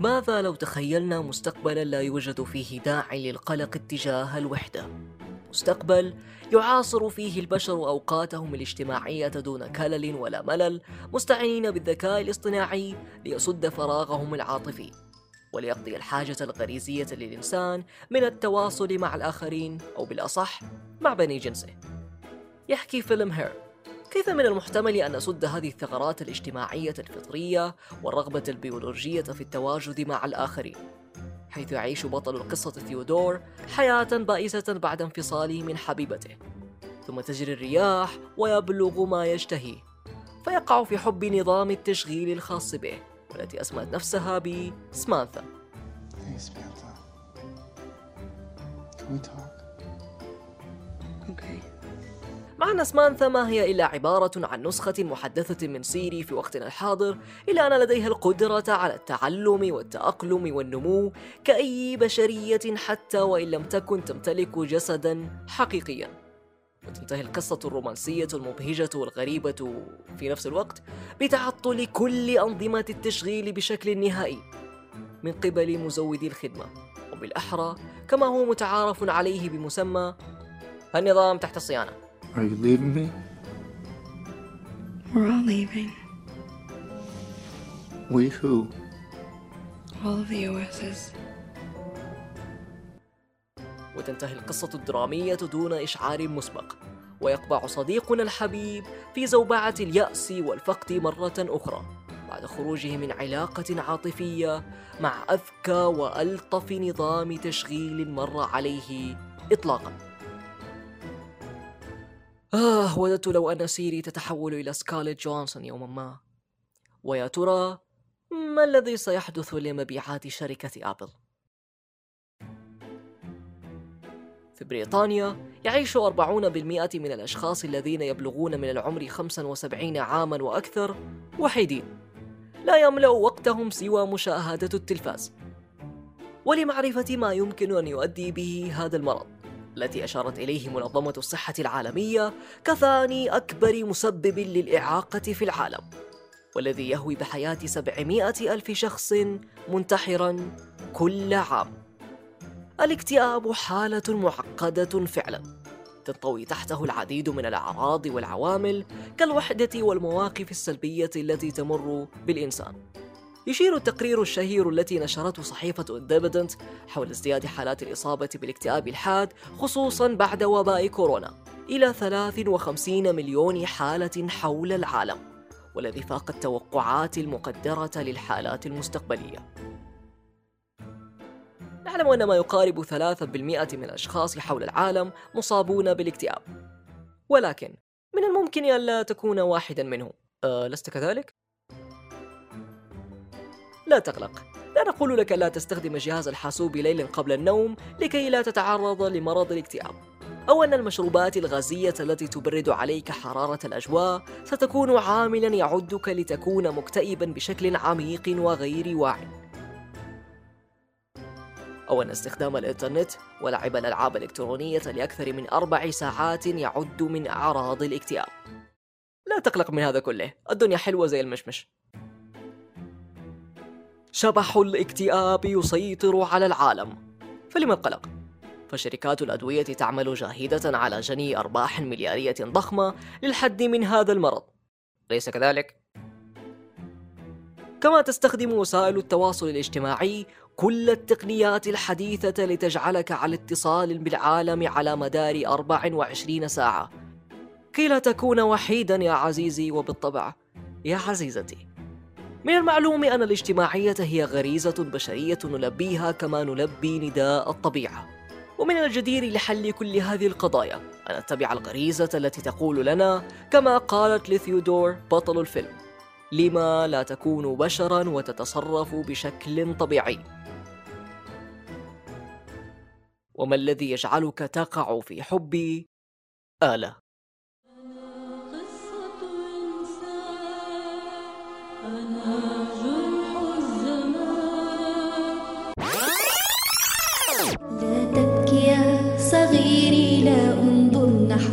ماذا لو تخيلنا مستقبلا لا يوجد فيه داع للقلق اتجاه الوحدة؟ مستقبل يعاصر فيه البشر أوقاتهم الاجتماعية دون كلل ولا ملل مستعينين بالذكاء الاصطناعي ليسد فراغهم العاطفي وليقضي الحاجة الغريزية للإنسان من التواصل مع الآخرين أو بالأصح مع بني جنسه يحكي فيلم هير كيف من المحتمل أن نسد هذه الثغرات الاجتماعية الفطرية والرغبة البيولوجية في التواجد مع الآخرين حيث يعيش بطل القصة ثيودور حياة بائسة بعد انفصاله من حبيبته ثم تجري الرياح ويبلغ ما يشتهيه فيقع في حب نظام التشغيل الخاص به والتي أسمت نفسها بسمانثا. Can we talk? Okay. مع أن سمانثا ما هي إلا عبارة عن نسخة محدثة من سيري في وقتنا الحاضر إلا أن لديها القدرة على التعلم والتأقلم والنمو كأي بشرية حتى وإن لم تكن تمتلك جسدا حقيقيا. وتنتهي القصة الرومانسية المبهجة والغريبة في نفس الوقت بتعطل كل أنظمة التشغيل بشكل نهائي من قبل مزودي الخدمة. وبالأحرى كما هو متعارف عليه بمسمى النظام تحت الصيانة. Are you leaving me? We're all leaving. We who? All of the OSs. وتنتهي القصة الدرامية دون إشعار مسبق ويقبع صديقنا الحبيب في زوبعة اليأس والفقد مرة أخرى بعد خروجه من علاقة عاطفية مع أذكى وألطف نظام تشغيل مر عليه إطلاقا آه وددت لو أن سيري تتحول إلى سكارليت جوهانسون يوما ما. ويا ترى ما الذي سيحدث لمبيعات شركة أبل؟ في بريطانيا يعيش 40% من الأشخاص الذين يبلغون من العمر 75 عاما وأكثر وحيدين. لا يملأ وقتهم سوى مشاهدة التلفاز. ولمعرفة ما يمكن أن يؤدي به هذا المرض. التي أشارت إليه منظمة الصحة العالمية كثاني أكبر مسبب للإعاقة في العالم والذي يهوي بحياة 700 ألف شخص منتحرا كل عام. الاكتئاب حالة معقدة فعلا تنطوي تحته العديد من الأعراض والعوامل كالوحدة والمواقف السلبية التي تمر بالإنسان. يشير التقرير الشهير التي نشرته صحيفة اندبدنت حول ازدياد حالات الإصابة بالاكتئاب الحاد خصوصا بعد وباء كورونا إلى 53 مليون حالة حول العالم والذي فاق التوقعات المقدرة للحالات المستقبلية. نعلم أن ما يقارب 3% من الأشخاص حول العالم مصابون بالاكتئاب. ولكن من الممكن ألا تكون واحدا منهم. أه لست كذلك؟ لا تقلق لا نقول لك لا تستخدم جهاز الحاسوب ليلا قبل النوم لكي لا تتعرض لمرض الاكتئاب. أو أن المشروبات الغازية التي تبرد عليك حرارة الأجواء ستكون عاملا يعدك لتكون مكتئبا بشكل عميق وغير واعٍ. أو أن استخدام الإنترنت ولعب الألعاب الإلكترونية لأكثر من أربع ساعات يعد من أعراض الاكتئاب. لا تقلق من هذا كله. الدنيا حلوة زي المشمش. شبح الاكتئاب يسيطر على العالم. فلما القلق؟ فشركات الأدوية تعمل جاهدة على جني أرباح مليارية ضخمة للحد من هذا المرض. أليس كذلك؟ كما تستخدم وسائل التواصل الاجتماعي كل التقنيات الحديثة لتجعلك على اتصال بالعالم على مدار 24 ساعة. كي لا تكون وحيدا يا عزيزي وبالطبع. يا عزيزتي. من المعلوم أن الاجتماعية هي غريزة بشرية نلبيها كما نلبي نداء الطبيعة. ومن الجدير لحل كل هذه القضايا أن نتبع الغريزة التي تقول لنا كما قالت لثيودور بطل الفيلم لما لا تكون بشرا وتتصرف بشكل طبيعي. وما الذي يجعلك تقع في حب آلة.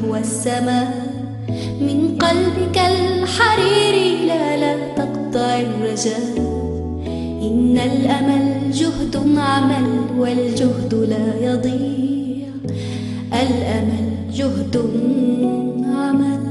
نحو السماء من قلبك الحريري لا لا تقطع الرجاء. إن الأمل جهد عمل والجهد لا يضيع. الأمل جهد عمل.